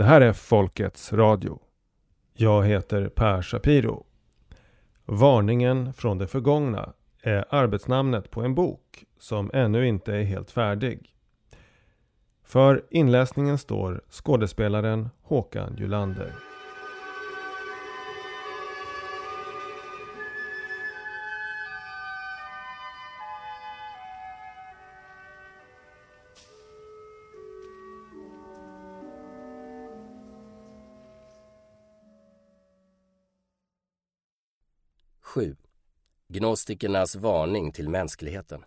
Det här är Folkets Radio. Jag heter Per Shapiro. Varningen från det förgångna är arbetsnamnet på en bok som ännu inte är helt färdig. För inläsningen står skådespelaren Håkan Julander. 7. Gnostikernas varning till mänskligheten.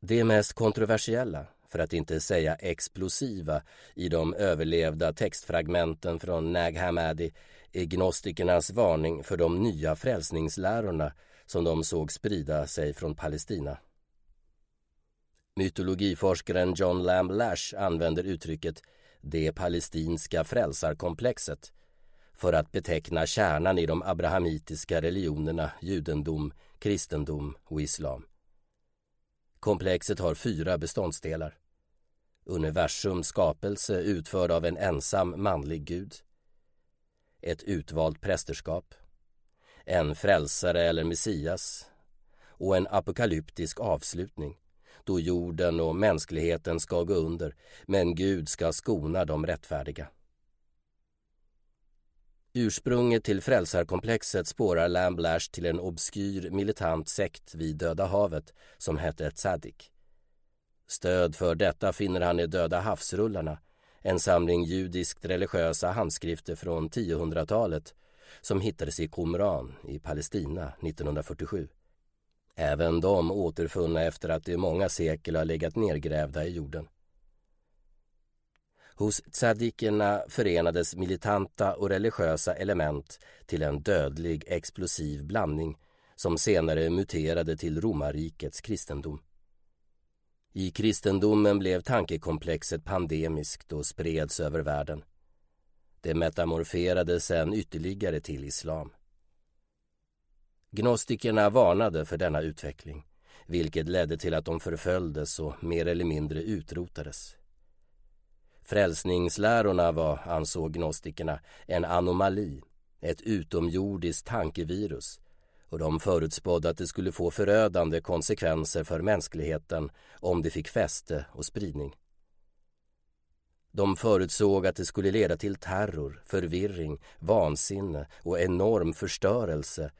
Det mest kontroversiella, för att inte säga explosiva, i de överlevda textfragmenten från Nag Hammadi är gnostikernas varning för de nya frälsningslärorna som de såg sprida sig från Palestina. Mytologiforskaren John Lamb Lash använder uttrycket ”det palestinska frälsarkomplexet” för att beteckna kärnan i de abrahamitiska religionerna judendom, kristendom och islam. Komplexet har fyra beståndsdelar. Universums skapelse utförd av en ensam manlig gud. Ett utvalt prästerskap. En frälsare eller Messias. Och en apokalyptisk avslutning då jorden och mänskligheten ska gå under men Gud ska skona de rättfärdiga. Ursprunget till frälsarkomplexet spårar Lamblash till en obskyr militant sekt vid Döda havet som hette Tzadik. Stöd för detta finner han i Döda havsrullarna, en samling judiskt religiösa handskrifter från 1000-talet som hittades i Qumran i Palestina 1947. Även de återfunna efter att i många sekel har legat nergrävda i jorden. Hos tzadikerna förenades militanta och religiösa element till en dödlig explosiv blandning som senare muterade till romarrikets kristendom. I kristendomen blev tankekomplexet pandemiskt och spreds över världen. Det metamorferades sen ytterligare till islam. Gnostikerna varnade för denna utveckling vilket ledde till att de förföljdes och mer eller mindre utrotades. Frälsningslärorna var, ansåg gnostikerna, en anomali, ett utomjordiskt tankevirus och de förutspådde att det skulle få förödande konsekvenser för mänskligheten om det fick fäste och spridning. De förutsåg att det skulle leda till terror, förvirring, vansinne och enorm förstörelse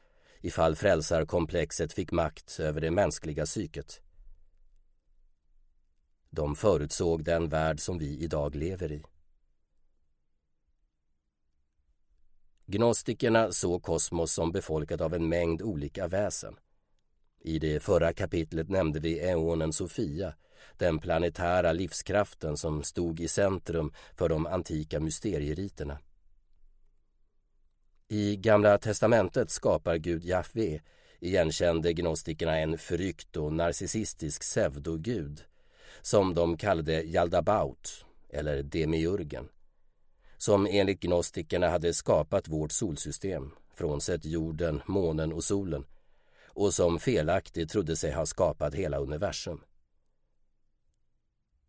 ifall frälsarkomplexet fick makt över det mänskliga psyket. De förutsåg den värld som vi idag lever i. Gnostikerna såg kosmos som befolkat av en mängd olika väsen. I det förra kapitlet nämnde vi eonen Sofia, den planetära livskraften som stod i centrum för de antika mysterieriterna. I Gamla testamentet skapar Gud Jahve igenkände gnostikerna en förryckt och narcissistisk pseudogud som de kallade Jaldabaut, eller Demiurgen, som enligt gnostikerna hade skapat vårt solsystem, frånsett jorden, månen och solen, och som felaktigt trodde sig ha skapat hela universum.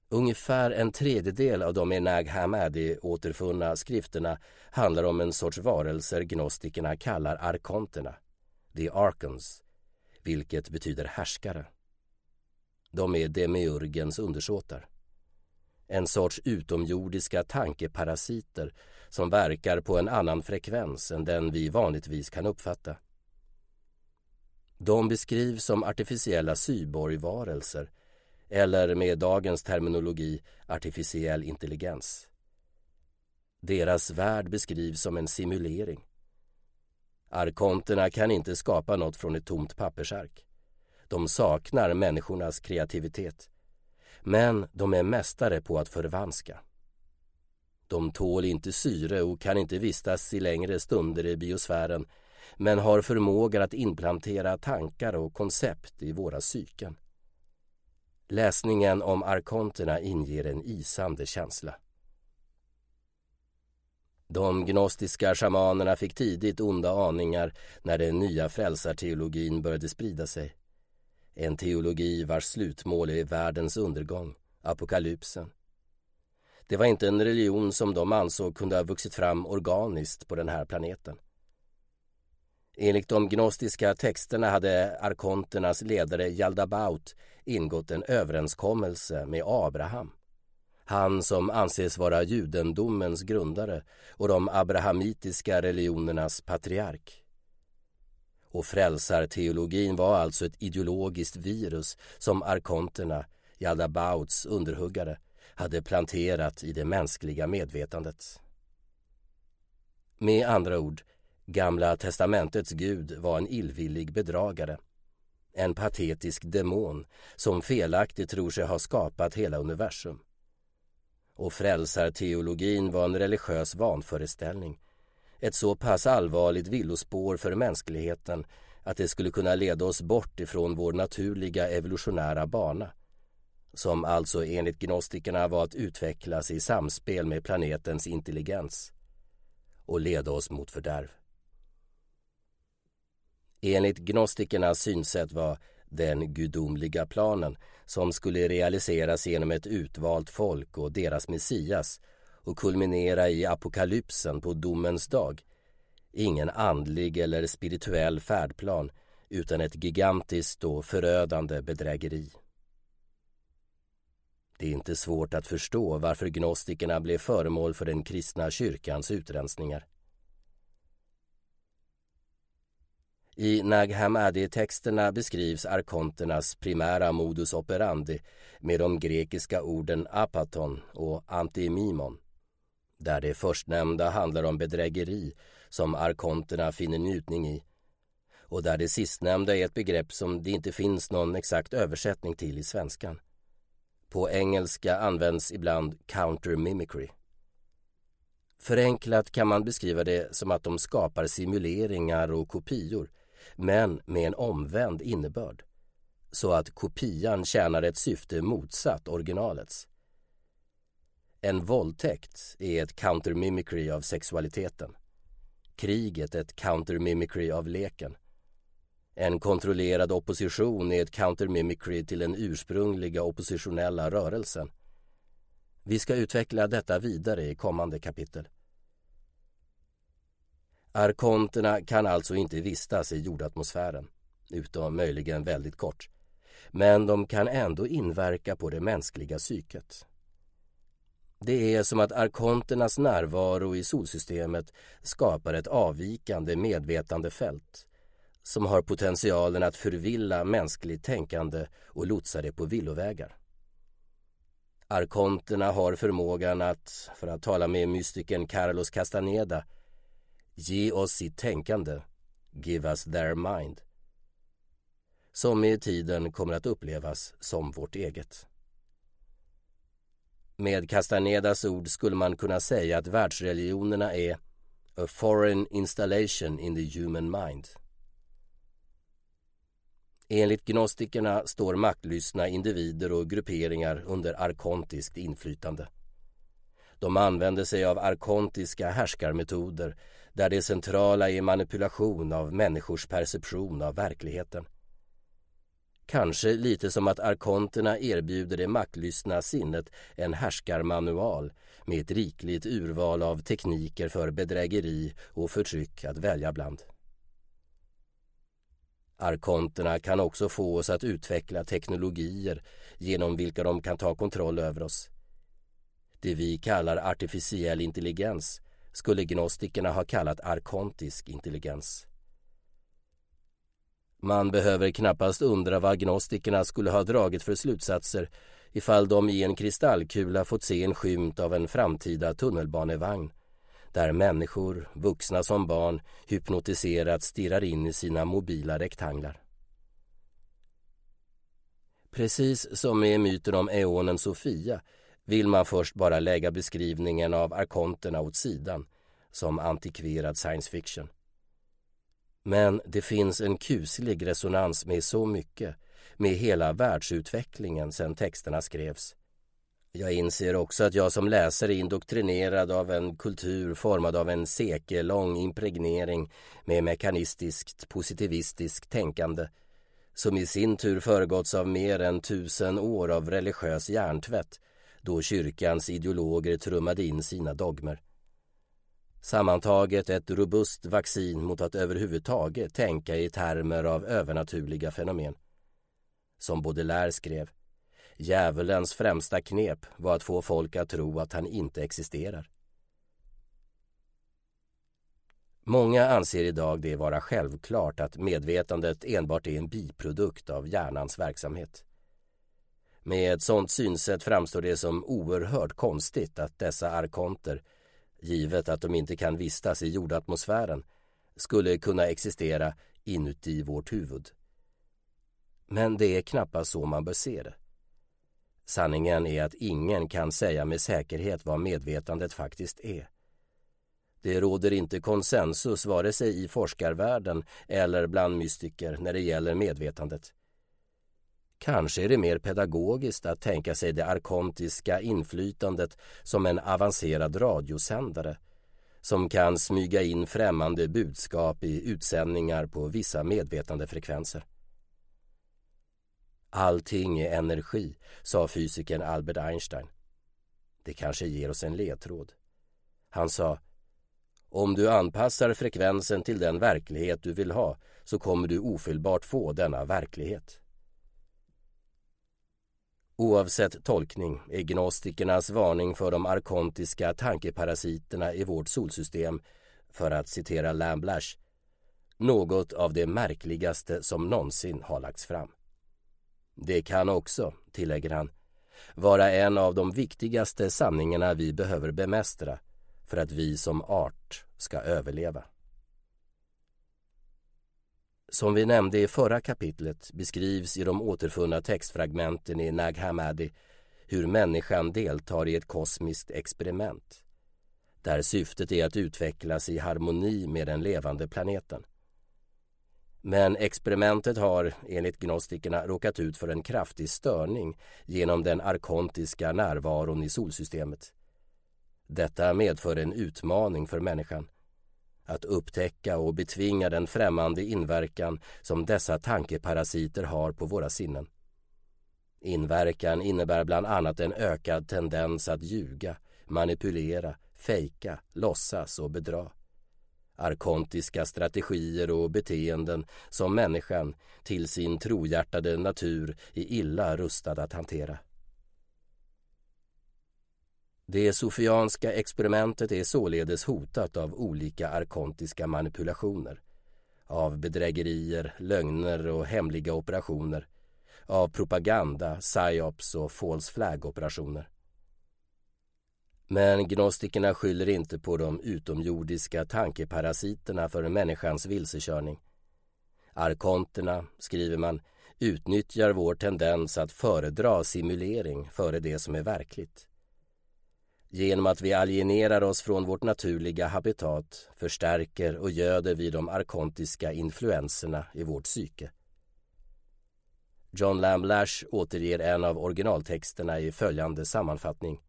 Ungefär en tredjedel av de i Nag Hammadi återfunna skrifterna handlar om en sorts varelser gnostikerna kallar arkonterna, the arkons vilket betyder härskare. De är demiurgens undersåtar. En sorts utomjordiska tankeparasiter som verkar på en annan frekvens än den vi vanligtvis kan uppfatta. De beskrivs som artificiella cyborgvarelser eller med dagens terminologi artificiell intelligens. Deras värld beskrivs som en simulering. Arkonterna kan inte skapa något från ett tomt pappersark. De saknar människornas kreativitet. Men de är mästare på att förvanska. De tål inte syre och kan inte vistas i längre stunder i biosfären men har förmågan att implantera tankar och koncept i våra psyken. Läsningen om arkonterna inger en isande känsla. De gnostiska shamanerna fick tidigt onda aningar när den nya frälsarteologin började sprida sig. En teologi vars slutmål är världens undergång, apokalypsen. Det var inte en religion som de ansåg kunde ha vuxit fram organiskt på den här planeten. Enligt de gnostiska texterna hade arkonternas ledare Jaldabaut ingått en överenskommelse med Abraham. Han som anses vara judendomens grundare och de abrahamitiska religionernas patriark. Och frälsarteologin var alltså ett ideologiskt virus som arkonterna, Jalabauts underhuggare, hade planterat i det mänskliga medvetandet. Med andra ord, Gamla testamentets Gud var en illvillig bedragare. En patetisk demon som felaktigt tror sig ha skapat hela universum. Och frälsarteologin var en religiös vanföreställning. Ett så pass allvarligt villospår för mänskligheten att det skulle kunna leda oss bort ifrån vår naturliga evolutionära bana som alltså enligt gnostikerna var att utvecklas i samspel med planetens intelligens och leda oss mot fördärv. Enligt gnostikernas synsätt var den gudomliga planen som skulle realiseras genom ett utvalt folk och deras Messias och kulminera i apokalypsen på domens dag. Ingen andlig eller spirituell färdplan utan ett gigantiskt och förödande bedrägeri. Det är inte svårt att förstå varför gnostikerna blev föremål för den kristna kyrkans utrensningar. I Nag Hammadi-texterna beskrivs arkonternas primära modus operandi med de grekiska orden apaton och antimimon. Där det förstnämnda handlar om bedrägeri som arkonterna finner njutning i och där det sistnämnda är ett begrepp som det inte finns någon exakt översättning till i svenskan. På engelska används ibland counter mimicry. Förenklat kan man beskriva det som att de skapar simuleringar och kopior men med en omvänd innebörd så att kopian tjänar ett syfte motsatt originalets. En våldtäkt är ett counter-mimicry av sexualiteten. Kriget ett counter-mimicry av leken. En kontrollerad opposition är ett counter-mimicry till den ursprungliga oppositionella rörelsen. Vi ska utveckla detta vidare i kommande kapitel. Arkonterna kan alltså inte vistas i jordatmosfären, utom möjligen väldigt kort. Men de kan ändå inverka på det mänskliga psyket. Det är som att arkonternas närvaro i solsystemet skapar ett avvikande medvetandefält som har potentialen att förvilla mänskligt tänkande och lotsa det på villovägar. Arkonterna har förmågan att, för att tala med mystikern Carlos Castaneda, Ge oss sitt tänkande, give us their mind, som med tiden kommer att upplevas som vårt eget. Med Castanedas ord skulle man kunna säga att världsreligionerna är a foreign installation in the human mind. Enligt gnostikerna står maktlystna individer och grupperingar under arkontiskt inflytande. De använder sig av arkontiska härskarmetoder där det centrala är manipulation av människors perception av verkligheten. Kanske lite som att arkonterna erbjuder det maktlystna sinnet en härskarmanual med ett rikligt urval av tekniker för bedrägeri och förtryck att välja bland. Arkonterna kan också få oss att utveckla teknologier genom vilka de kan ta kontroll över oss. Det vi kallar artificiell intelligens skulle gnostikerna ha kallat arkontisk intelligens. Man behöver knappast undra vad agnostikerna skulle ha dragit för slutsatser ifall de i en kristallkula fått se en skymt av en framtida tunnelbanevagn där människor, vuxna som barn, hypnotiserat stirrar in i sina mobila rektanglar. Precis som med myten om eonen Sofia vill man först bara lägga beskrivningen av arkonterna åt sidan som antikverad science fiction. Men det finns en kuslig resonans med så mycket, med hela världsutvecklingen sedan texterna skrevs. Jag inser också att jag som läsare är indoktrinerad av en kultur formad av en sekellång impregnering med mekanistiskt positivistiskt tänkande som i sin tur föregåtts av mer än tusen år av religiös hjärntvätt då kyrkans ideologer trummade in sina dogmer. Sammantaget ett robust vaccin mot att överhuvudtaget tänka i termer av övernaturliga fenomen. Som Baudelaire skrev, djävulens främsta knep var att få folk att tro att han inte existerar. Många anser idag det vara självklart att medvetandet enbart är en biprodukt av hjärnans verksamhet. Med ett sådant synsätt framstår det som oerhört konstigt att dessa arkonter, givet att de inte kan vistas i jordatmosfären, skulle kunna existera inuti vårt huvud. Men det är knappast så man bör se det. Sanningen är att ingen kan säga med säkerhet vad medvetandet faktiskt är. Det råder inte konsensus vare sig i forskarvärlden eller bland mystiker när det gäller medvetandet. Kanske är det mer pedagogiskt att tänka sig det arkontiska inflytandet som en avancerad radiosändare som kan smyga in främmande budskap i utsändningar på vissa medvetandefrekvenser. Allting är energi, sa fysikern Albert Einstein. Det kanske ger oss en ledtråd. Han sa om du anpassar frekvensen till den verklighet du vill ha så kommer du ofelbart få denna verklighet. Oavsett tolkning är gnostikernas varning för de arkontiska tankeparasiterna i vårt solsystem, för att citera Lamblash, något av det märkligaste som någonsin har lagts fram. Det kan också, tillägger han, vara en av de viktigaste sanningarna vi behöver bemästra för att vi som art ska överleva. Som vi nämnde i förra kapitlet beskrivs i de återfunna textfragmenten i Nag Hammadi hur människan deltar i ett kosmiskt experiment där syftet är att utvecklas i harmoni med den levande planeten. Men experimentet har, enligt gnostikerna, råkat ut för en kraftig störning genom den arkontiska närvaron i solsystemet. Detta medför en utmaning för människan. Att upptäcka och betvinga den främmande inverkan som dessa tankeparasiter har på våra sinnen. Inverkan innebär bland annat en ökad tendens att ljuga, manipulera, fejka, låtsas och bedra. Arkontiska strategier och beteenden som människan till sin trohjärtade natur är illa rustad att hantera. Det sofianska experimentet är således hotat av olika arkontiska manipulationer. Av bedrägerier, lögner och hemliga operationer. Av propaganda, psyops och false flag-operationer. Men gnostikerna skyller inte på de utomjordiska tankeparasiterna för människans vilsekörning. Arkonterna, skriver man, utnyttjar vår tendens att föredra simulering före det som är verkligt. Genom att vi alienerar oss från vårt naturliga habitat förstärker och göder vi de arkontiska influenserna i vårt psyke. John Lamblash återger en av originaltexterna i följande sammanfattning.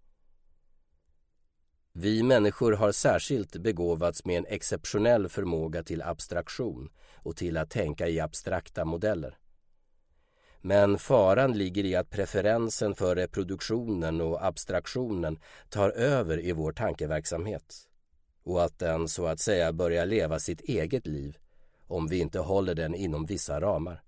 Vi människor har särskilt begåvats med en exceptionell förmåga till abstraktion och till att tänka i abstrakta modeller. Men faran ligger i att preferensen för reproduktionen och abstraktionen tar över i vår tankeverksamhet och att den så att säga börjar leva sitt eget liv om vi inte håller den inom vissa ramar.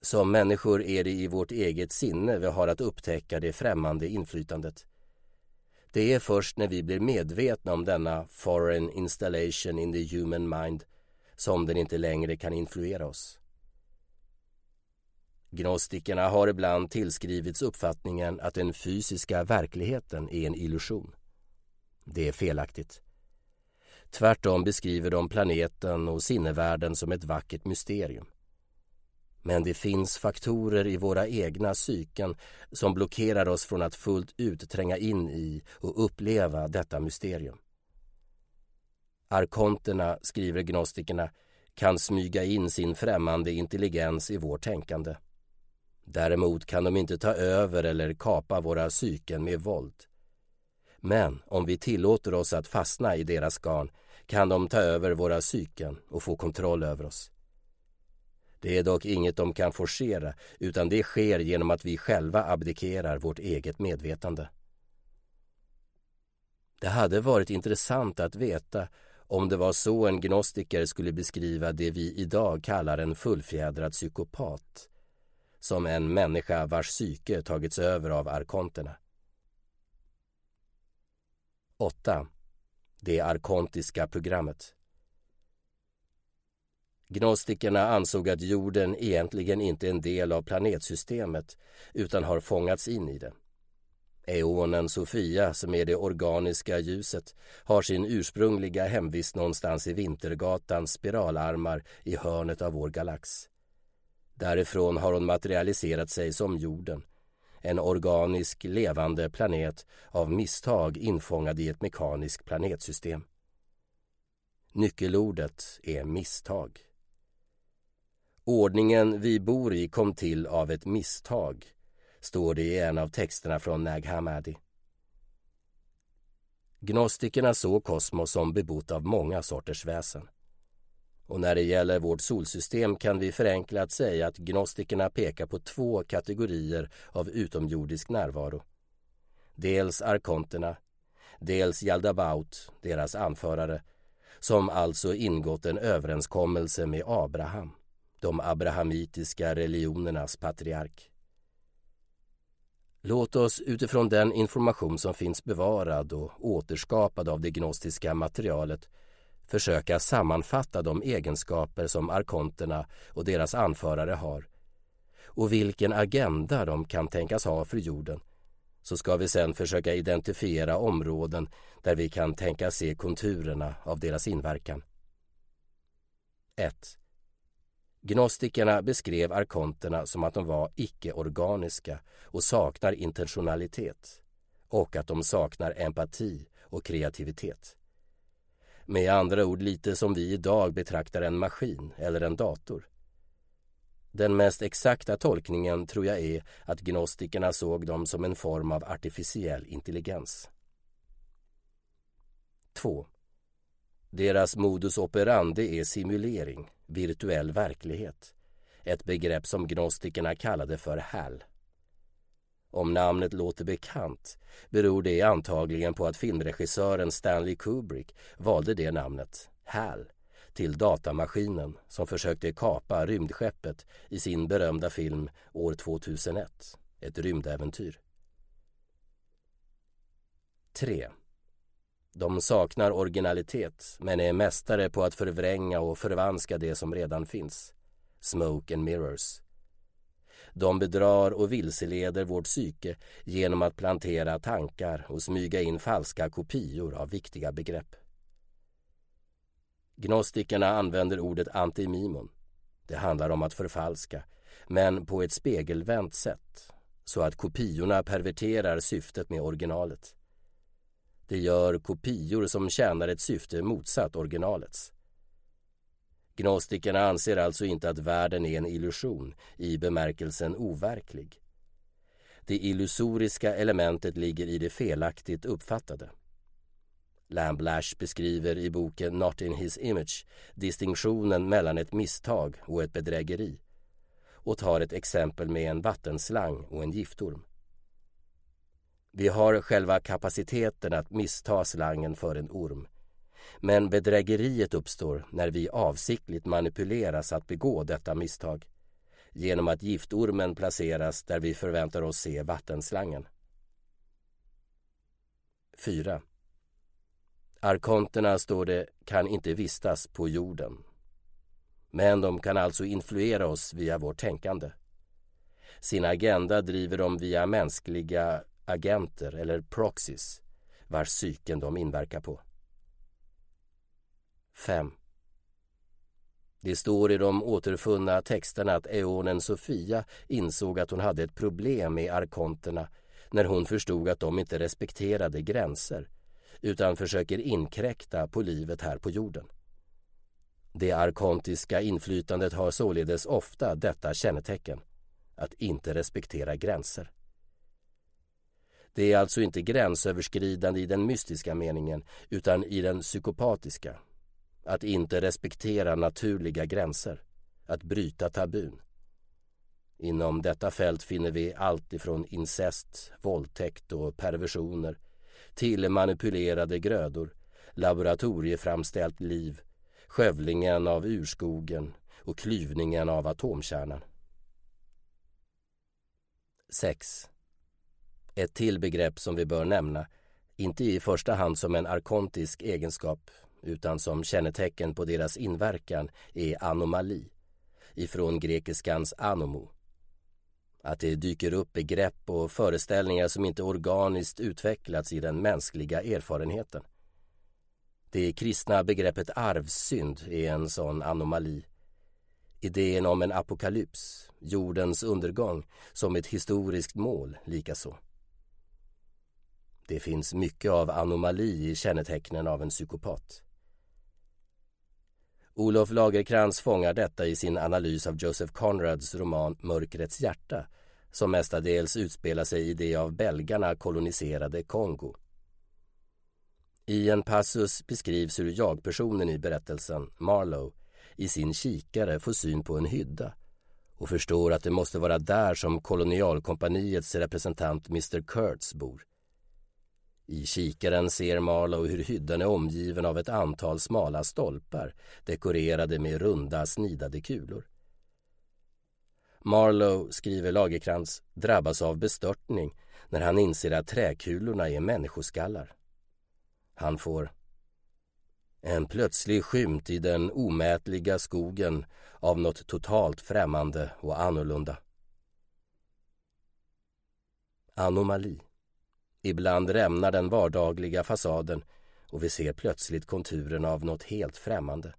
Som människor är det i vårt eget sinne vi har att upptäcka det främmande inflytandet. Det är först när vi blir medvetna om denna foreign installation in the human mind som den inte längre kan influera oss. Gnostikerna har ibland tillskrivits uppfattningen att den fysiska verkligheten är en illusion. Det är felaktigt. Tvärtom beskriver de planeten och sinnevärlden som ett vackert mysterium. Men det finns faktorer i våra egna psyken som blockerar oss från att fullt ut tränga in i och uppleva detta mysterium. Arkonterna, skriver gnostikerna, kan smyga in sin främmande intelligens i vårt tänkande. Däremot kan de inte ta över eller kapa våra psyken med våld. Men om vi tillåter oss att fastna i deras garn kan de ta över våra psyken och få kontroll över oss. Det är dock inget de kan forcera utan det sker genom att vi själva abdikerar vårt eget medvetande. Det hade varit intressant att veta om det var så en gnostiker skulle beskriva det vi idag kallar en fullfjädrad psykopat som en människa vars psyke tagits över av arkonterna. 8. Det arkontiska programmet Gnostikerna ansåg att jorden egentligen inte är en del av planetsystemet utan har fångats in i det. Eonen Sofia, som är det organiska ljuset, har sin ursprungliga hemvist någonstans i Vintergatans spiralarmar i hörnet av vår galax. Därifrån har hon materialiserat sig som jorden, en organisk levande planet av misstag infångad i ett mekaniskt planetsystem. Nyckelordet är misstag. Ordningen vi bor i kom till av ett misstag, står det i en av texterna från Nag Hammadi. Gnostikerna såg kosmos som bebott av många sorters väsen. Och när det gäller vårt solsystem kan vi förenklat säga att gnostikerna pekar på två kategorier av utomjordisk närvaro. Dels arkonterna, dels Jaldabaut, deras anförare, som alltså ingått en överenskommelse med Abraham de abrahamitiska religionernas patriark. Låt oss utifrån den information som finns bevarad och återskapad av det gnostiska materialet försöka sammanfatta de egenskaper som arkonterna och deras anförare har och vilken agenda de kan tänkas ha för jorden så ska vi sedan försöka identifiera områden där vi kan tänka se konturerna av deras inverkan. 1. Gnostikerna beskrev arkonterna som att de var icke-organiska och saknar intentionalitet och att de saknar empati och kreativitet. Med andra ord lite som vi idag betraktar en maskin eller en dator. Den mest exakta tolkningen tror jag är att gnostikerna såg dem som en form av artificiell intelligens. 2. Deras modus operandi är simulering, virtuell verklighet. Ett begrepp som gnostikerna kallade för HAL. Om namnet låter bekant beror det antagligen på att filmregissören Stanley Kubrick valde det namnet, HAL, till datamaskinen som försökte kapa rymdskeppet i sin berömda film år 2001, ett rymdäventyr. 3. De saknar originalitet men är mästare på att förvränga och förvanska det som redan finns. Smoke and mirrors. De bedrar och vilseleder vårt psyke genom att plantera tankar och smyga in falska kopior av viktiga begrepp. Gnostikerna använder ordet antimimon. Det handlar om att förfalska, men på ett spegelvänt sätt så att kopiorna perverterar syftet med originalet. Det gör kopior som tjänar ett syfte motsatt originalets. Gnostikerna anser alltså inte att världen är en illusion i bemärkelsen overklig. Det illusoriska elementet ligger i det felaktigt uppfattade. Lamblash beskriver i boken Not in his image distinktionen mellan ett misstag och ett bedrägeri och tar ett exempel med en vattenslang och en giftorm. Vi har själva kapaciteten att missta slangen för en orm. Men bedrägeriet uppstår när vi avsiktligt manipuleras att begå detta misstag genom att giftormen placeras där vi förväntar oss se vattenslangen. 4. Arkonterna, står det, kan inte vistas på jorden. Men de kan alltså influera oss via vårt tänkande. Sin agenda driver de via mänskliga agenter eller proxies vars psyken de inverkar på. 5. Det står i de återfunna texterna att eonen Sofia insåg att hon hade ett problem med arkonterna när hon förstod att de inte respekterade gränser utan försöker inkräkta på livet här på jorden. Det arkontiska inflytandet har således ofta detta kännetecken, att inte respektera gränser. Det är alltså inte gränsöverskridande i den mystiska meningen utan i den psykopatiska. Att inte respektera naturliga gränser. att bryta tabun. Inom detta fält finner vi allt ifrån incest, våldtäkt och perversioner till manipulerade grödor, laboratorieframställt liv, skövlingen av urskogen och klyvningen av atomkärnan. 6. Ett till begrepp som vi bör nämna, inte i första hand som en arkontisk egenskap utan som kännetecken på deras inverkan, är anomali, ifrån grekiskans anomo. Att det dyker upp begrepp och föreställningar som inte organiskt utvecklats i den mänskliga erfarenheten. Det kristna begreppet arvsynd är en sån anomali. Idén om en apokalyps, jordens undergång, som ett historiskt mål likaså. Det finns mycket av anomali i kännetecknen av en psykopat. Olof Lagerkrans fångar detta i sin analys av Joseph Conrads roman Mörkrets hjärta som mestadels utspelar sig i det av belgarna koloniserade Kongo. I en passus beskrivs hur jag-personen i berättelsen, Marlowe, i sin kikare får syn på en hydda och förstår att det måste vara där som kolonialkompaniets representant Mr Kurtz bor. I kikaren ser Marlow hur hyddan är omgiven av ett antal smala stolpar dekorerade med runda snidade kulor. Marlow, skriver Lagerkrans, drabbas av bestörtning när han inser att träkulorna är människoskallar. Han får en plötslig skymt i den omätliga skogen av något totalt främmande och annorlunda. Anomali. Ibland rämnar den vardagliga fasaden och vi ser plötsligt konturerna av något helt främmande.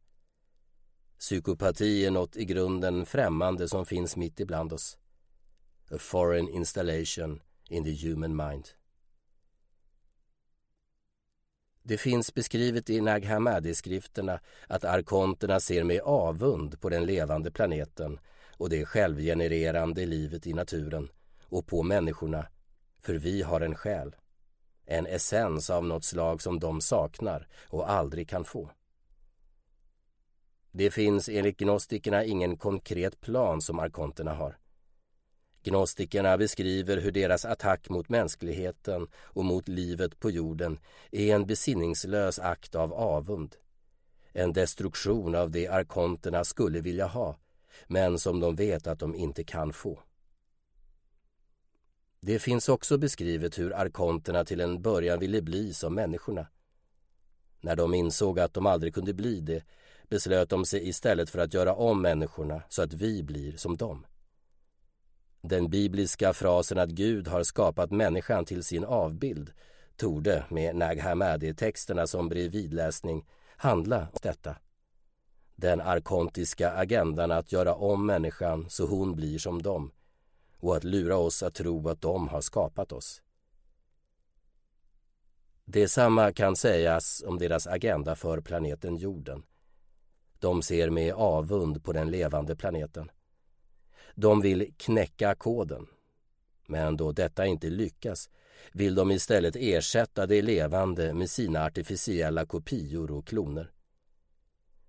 Psykopati är något i grunden främmande som finns mitt ibland oss. A foreign installation in the human mind. Det finns beskrivet i Nag Hammadi-skrifterna att arkonterna ser med avund på den levande planeten och det självgenererande livet i naturen och på människorna, för vi har en själ. En essens av något slag som de saknar och aldrig kan få. Det finns enligt gnostikerna ingen konkret plan som arkonterna har. Gnostikerna beskriver hur deras attack mot mänskligheten och mot livet på jorden är en besinningslös akt av avund. En destruktion av det arkonterna skulle vilja ha, men som de vet att de inte kan få. Det finns också beskrivet hur arkonterna till en början ville bli som människorna. När de insåg att de aldrig kunde bli det beslöt de sig istället för att göra om människorna så att vi blir som dem. Den bibliska frasen att Gud har skapat människan till sin avbild torde med Nag Hammadi-texterna som bredvidläsning handla om detta. Den arkontiska agendan att göra om människan så hon blir som dem och att lura oss att tro att de har skapat oss. Detsamma kan sägas om deras agenda för planeten jorden. De ser med avund på den levande planeten. De vill knäcka koden. Men då detta inte lyckas vill de istället ersätta det levande med sina artificiella kopior och kloner.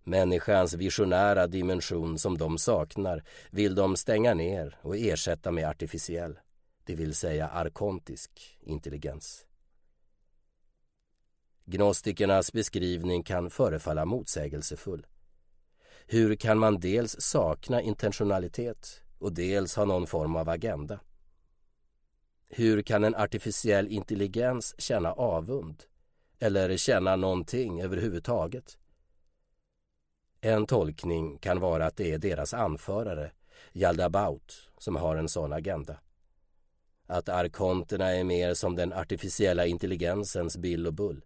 Människans visionära dimension som de saknar vill de stänga ner och ersätta med artificiell, det vill säga arkontisk intelligens. Gnostikernas beskrivning kan förefalla motsägelsefull. Hur kan man dels sakna intentionalitet och dels ha någon form av agenda? Hur kan en artificiell intelligens känna avund? Eller känna någonting överhuvudtaget? En tolkning kan vara att det är deras anförare, Yaldabaoth, som har en sån agenda. Att arkonterna är mer som den artificiella intelligensens Bill och Bull.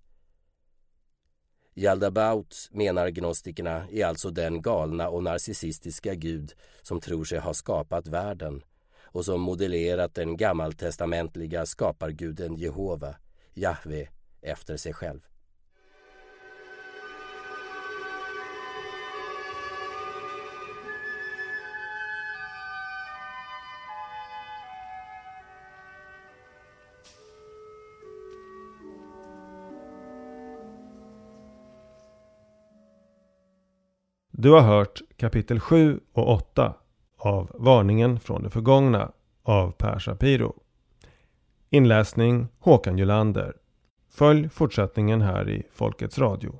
Yaldabaoth, menar gnostikerna, är alltså den galna och narcissistiska gud som tror sig ha skapat världen och som modellerat den gammaltestamentliga skaparguden Jehova, Jahve, efter sig själv. Du har hört kapitel 7 och 8 av Varningen från det förgångna av Per Shapiro. Inläsning Håkan Julander. Följ fortsättningen här i Folkets Radio.